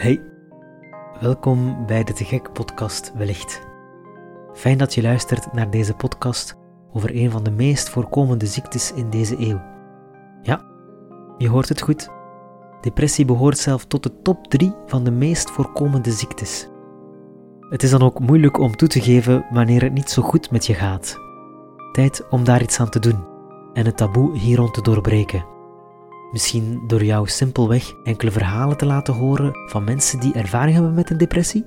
Hey, welkom bij de Te Gek podcast Wellicht. Fijn dat je luistert naar deze podcast over een van de meest voorkomende ziektes in deze eeuw. Ja, je hoort het goed. Depressie behoort zelf tot de top 3 van de meest voorkomende ziektes. Het is dan ook moeilijk om toe te geven wanneer het niet zo goed met je gaat. Tijd om daar iets aan te doen en het taboe hier rond te doorbreken. Misschien door jou simpelweg enkele verhalen te laten horen van mensen die ervaring hebben met een depressie?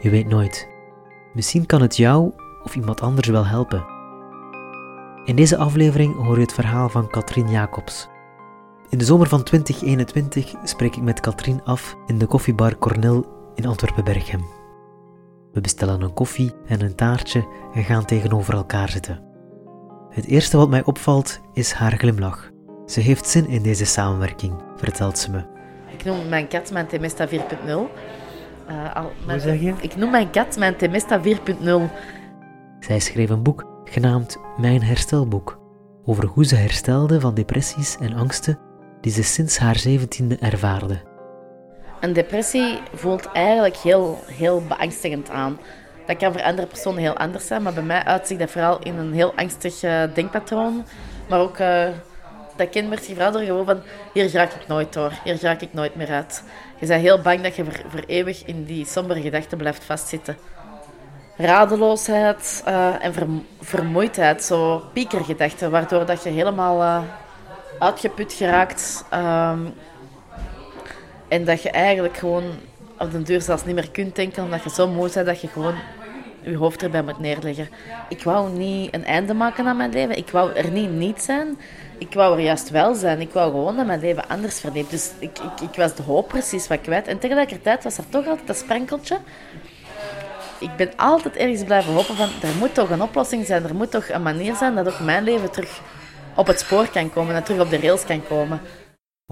Je weet nooit. Misschien kan het jou of iemand anders wel helpen. In deze aflevering hoor je het verhaal van Katrien Jacobs. In de zomer van 2021 spreek ik met Katrien af in de koffiebar Cornel in Antwerpen-Berchem. We bestellen een koffie en een taartje en gaan tegenover elkaar zitten. Het eerste wat mij opvalt is haar glimlach. Ze heeft zin in deze samenwerking, vertelt ze me. Ik noem mijn kat mijn Temesta 4.0. Uh, al- mijn- zeg je? Ik noem mijn kat mijn Temesta 4.0. Zij schreef een boek genaamd Mijn Herstelboek over hoe ze herstelde van depressies en angsten die ze sinds haar zeventiende ervaarde. Een depressie voelt eigenlijk heel, heel beangstigend aan. Dat kan voor andere personen heel anders zijn, maar bij mij uitzicht dat vooral in een heel angstig eh, denkpatroon. Maar ook, eh, dat kenmerkt je vooral door gewoon van, hier raak ik nooit door, hier raak ik nooit meer uit. Je bent heel bang dat je voor, eeuwig in die sombere gedachten blijft vastzitten. Radeloosheid eh, en verm- vermoeidheid, zo piekergedachten, waardoor dat je helemaal eh, uitgeput geraakt. ehm, en dat je eigenlijk gewoon op den duur zelfs niet meer kunt denken, omdat je zo moe bent dat je gewoon je hoofd erbij moet neerleggen. Ik wou niet een einde maken aan mijn leven. Ik wou er niet niet zijn. Ik wou er juist wel zijn. Ik wou gewoon dat mijn leven anders verliep. Dus ik, ik, ik was de hoop precies wat kwijt. En tegelijkertijd was er toch altijd dat sprankeltje. Ik ben altijd ergens blijven hopen van, er moet toch een oplossing zijn. Er moet toch een manier zijn dat ook mijn leven terug op het spoor kan komen. En terug op de rails kan komen.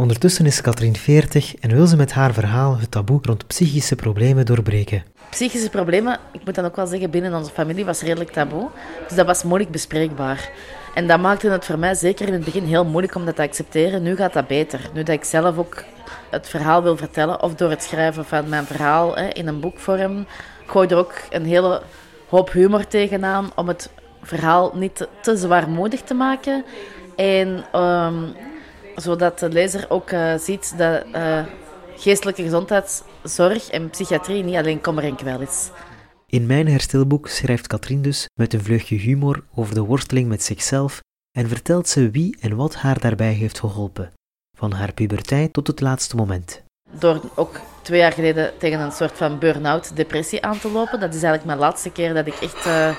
Ondertussen is Katrien 40 en wil ze met haar verhaal het taboe rond psychische problemen doorbreken. Psychische problemen, ik moet dan ook wel zeggen, binnen onze familie was redelijk taboe. Dus dat was moeilijk bespreekbaar. En dat maakte het voor mij zeker in het begin heel moeilijk om dat te accepteren. Nu gaat dat beter. Nu dat ik zelf ook het verhaal wil vertellen, of door het schrijven van mijn verhaal hè, in een boekvorm, gooi er ook een hele hoop humor tegenaan om het verhaal niet te, te zwaarmoedig te maken. En ehm, zodat de lezer ook eh, ziet dat eh, geestelijke gezondheidszorg en psychiatrie niet alleen kommer en kwel is. In mijn herstelboek schrijft Katrien dus met een vleugje humor over de worsteling met zichzelf en vertelt ze wie en wat haar daarbij heeft geholpen. Van haar puberteit tot het laatste moment. Door ook twee jaar geleden tegen een soort van burn-out, depressie aan te lopen. Dat is eigenlijk mijn laatste keer dat ik echt eh,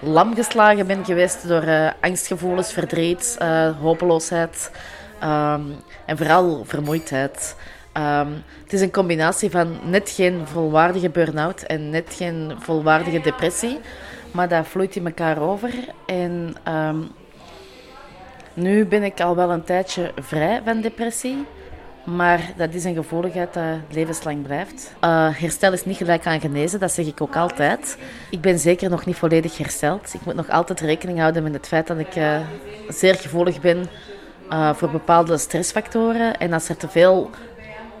lam geslagen ben geweest door angstgevoelens, verdriet, hopeloosheid ehm, en vooral vermoeidheid. Ehm, het is een combinatie van net geen volwaardige burn-out en net geen volwaardige depressie. Maar dat vloeit in elkaar over. En ehm, nu ben ik al wel een tijdje vrij van depressie. Maar dat is een gevoeligheid dat levenslang blijft. Eh, herstel is niet gelijk aan genezen, dat zeg ik ook altijd. Ik ben zeker nog niet volledig hersteld. Ik moet nog altijd rekening houden met het feit dat ik eh, zeer gevoelig ben eh, voor bepaalde stressfactoren. En als er te veel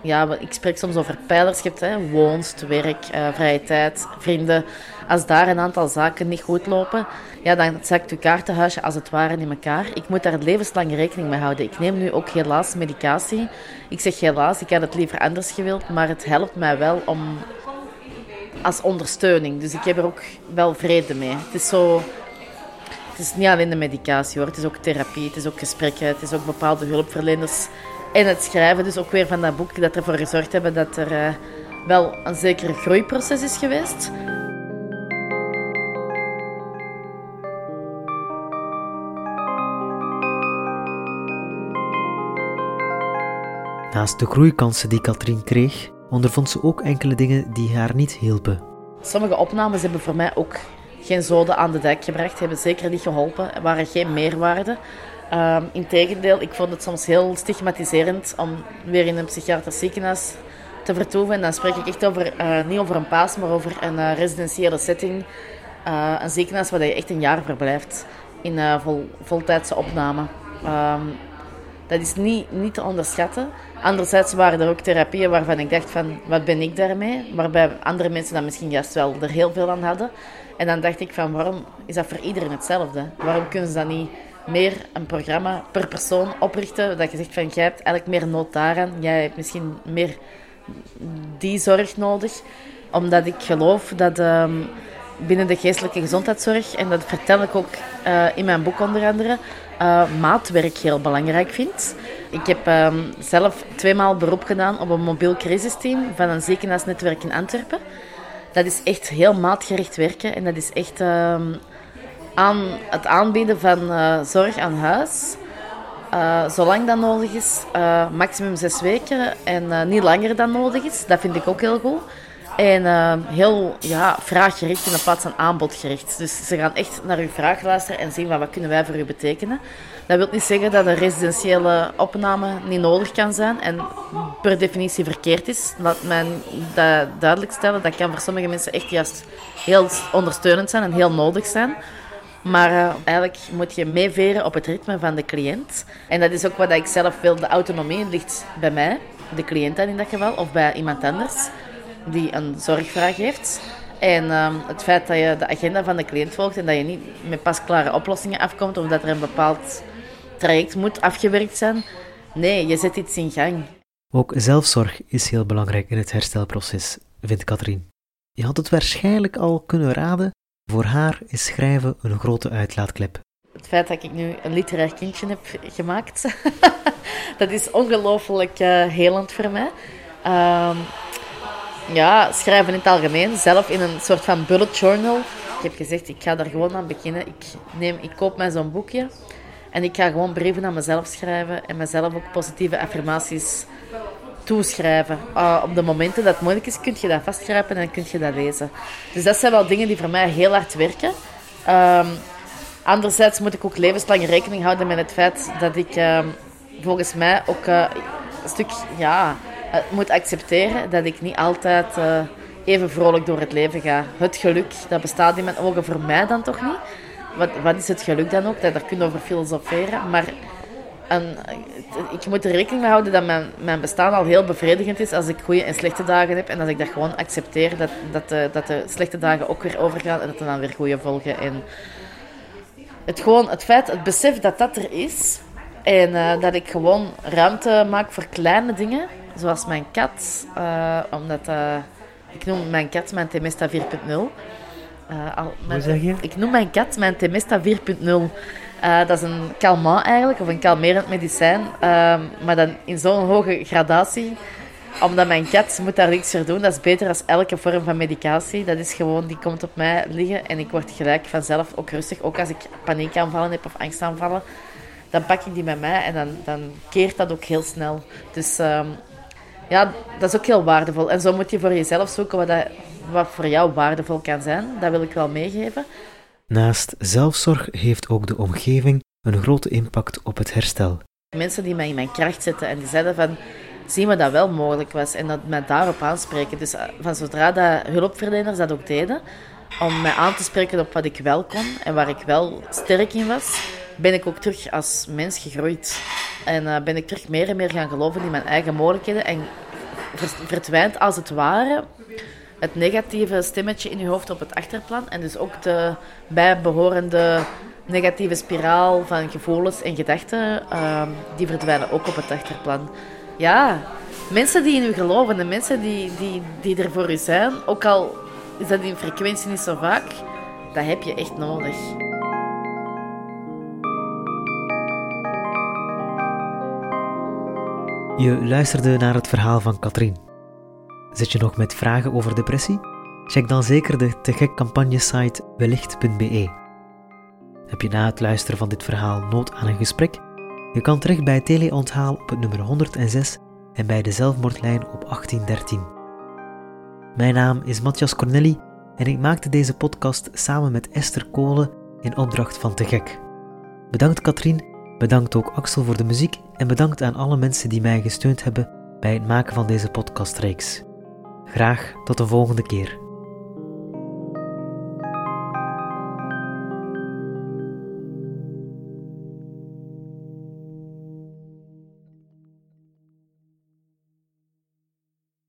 ja, ik spreek soms over pijlers. Je hebt hè, woonst, werk, eh, vrije tijd, vrienden. Als daar een aantal zaken niet goed lopen, ja, dan zakt uw kaartenhuisje als het ware in elkaar. Ik moet daar levenslang rekening mee houden. Ik neem nu ook helaas medicatie. Ik zeg helaas, ik had het liever anders gewild, maar het helpt mij wel om als ondersteuning. Dus ik heb er ook wel vrede mee. Het is zo... Het is niet alleen de medicatie hoor, het is ook therapie, het is ook gesprekken, het is ook bepaalde hulpverleners. En het schrijven dus ook weer van dat boek dat ervoor gezorgd hebben dat er eh, wel een zeker groeiproces is geweest. Naast de groeikansen die Katrien kreeg, ondervond ze ook enkele dingen die haar niet hielpen. Sommige opnames hebben voor mij ook geen zoden aan de dijk gebracht, hebben zeker niet geholpen, waren geen meerwaarde. Ehm integendeel, ik vond het soms heel stigmatiserend om weer in een psychiatrisch ziekenhuis te vertoeven. En dan spreek ik echt over, eh, niet over een paas, maar over een eh, residentiële setting. Eh, een ziekenhuis waar je echt een jaar verblijft in vol, voltijdse opname. Dat is niet, niet te onderschatten. Anderzijds waren er ook therapieën waarvan ik dacht van, wat ben ik daarmee? Waarbij andere mensen dan misschien juist wel er heel veel aan hadden. En dan dacht ik van, waarom is dat voor iedereen hetzelfde? Waarom kunnen ze dan niet meer een programma per persoon oprichten? Dat je zegt van, jij hebt eigenlijk meer nood daaraan. Jij hebt misschien meer die zorg nodig. Omdat ik geloof dat ehm, binnen de geestelijke gezondheidszorg, en dat vertel ik ook uh, in mijn boek onder andere, uh, maatwerk heel belangrijk vind. Ik heb um, zelf tweemaal beroep gedaan op een mobiel crisisteam van een ziekenhuisnetwerk in Antwerpen. Dat is echt heel maatgericht werken en dat is echt um, aan het aanbieden van uh, zorg aan huis. Uh, zolang dat nodig is, uh, maximum zes weken en niet langer dan nodig is. Dat vind ik ook heel goed. En uh, heel ja, vraaggericht in plaats van aanbodgericht. Dus ze gaan echt naar uw vraag luisteren en zien van wat kunnen wij voor u betekenen. Dat wil niet zeggen dat een residentiële opname niet nodig kan zijn en per definitie verkeerd is. Laat mij dat duidelijk stellen. Dat kan voor sommige mensen echt juist heel ondersteunend zijn en heel nodig zijn. Maar uh, eigenlijk moet je meeveren op het ritme van de cliënt. En dat is ook wat ik zelf wil. De autonomie ligt bij mij, de cliënt dan in dat geval, of bij iemand anders die een zorgvraag heeft. En um, het feit dat je de agenda van de cliënt volgt en dat je niet met pasklare oplossingen afkomt of dat er een bepaald traject moet afgewerkt zijn. Nee, je zet iets in gang. Ook zelfzorg is heel belangrijk in het herstelproces, vindt Katrien. Je had het waarschijnlijk al kunnen raden. Voor haar is schrijven een grote uitlaatklep. Het feit dat ik nu een literair kindje heb gemaakt, dat is ongelooflijk uh, helend voor mij. Um, ja, schrijven in het algemeen. Zelf in een soort van bullet journal. Ik heb gezegd, ik ga daar gewoon aan beginnen. Ik, neem, ik koop mij zo'n boekje. En ik ga gewoon brieven aan mezelf schrijven. En mezelf ook positieve affirmaties toeschrijven. Uh, op de momenten dat het moeilijk is, kun je dat vastgrijpen en kun je dat lezen. Dus dat zijn wel dingen die voor mij heel hard werken. Um, anderzijds moet ik ook levenslang rekening houden met het feit dat ik um, volgens mij ook uh, een stuk ja, moet accepteren dat ik niet altijd uh, even vrolijk door het leven ga. Het geluk, dat bestaat in mijn ogen voor mij dan toch niet. Wat, wat is het geluk dan ook? Daar kun je over filosoferen. Maar ik moet er rekening mee houden dat mijn, mijn bestaan al heel bevredigend is als ik goede en slechte dagen heb. En dat ik dat gewoon accepteer, dat, dat, de, dat de slechte dagen ook weer overgaan en dat er dan weer goede volgen. En het, gewoon, het feit, het besef dat dat er is en uh, dat ik gewoon ruimte maak voor kleine dingen, zoals mijn kat, uh, omdat uh, ik noem mijn kat mijn Temesta 4.0. Uh, Hoe zeg je? Ik noem mijn kat mijn Temesta 4.0. Uh, dat is een calmant eigenlijk, of een kalmerend medicijn. Uh, maar dan in zo'n hoge gradatie. Omdat mijn kat moet daar niks voor doen. Dat is beter dan elke vorm van medicatie. Dat is gewoon, die komt op mij liggen en ik word gelijk vanzelf ook rustig. Ook als ik paniekaanvallen heb of angstaanvallen. Dan pak ik die met mij en dan, dan keert dat ook heel snel. Dus uh, ja, dat is ook heel waardevol. En zo moet je voor jezelf zoeken wat, dat, wat voor jou waardevol kan zijn. Dat wil ik wel meegeven. Naast zelfzorg heeft ook de omgeving een grote impact op het herstel. Mensen die mij in mijn kracht zetten en die zeiden van zien we dat wel mogelijk was en dat mij daarop aanspreken. Dus van zodra dat hulpverleners dat ook deden, om mij aan te spreken op wat ik wel kon en waar ik wel sterk in was, ben ik ook terug als mens gegroeid. En uh, ben ik terug meer en meer gaan geloven in mijn eigen mogelijkheden en verdwijnt als het ware het negatieve stemmetje in je hoofd op het achterplan. En dus ook de bijbehorende negatieve spiraal van gevoelens en gedachten, uh, die verdwijnen ook op het achterplan. Ja, mensen die in u geloven en mensen die, die, die er voor u zijn, ook al is dat in frequentie niet zo vaak, dat heb je echt nodig. Je luisterde naar het verhaal van Katrien. Zit je nog met vragen over depressie? Check dan zeker de te gek campagnesite wellicht.be. Heb je na het luisteren van dit verhaal nood aan een gesprek? Je kan terecht bij Teleonthaal op het nummer 106 en bij de zelfmoordlijn op 1813. Mijn naam is Matthias Cornelli en ik maakte deze podcast samen met Esther Kolen in opdracht van Te Gek. Bedankt Katrien, bedankt ook Axel voor de muziek en bedankt aan alle mensen die mij gesteund hebben bij het maken van deze podcastreeks. Graag tot de volgende keer.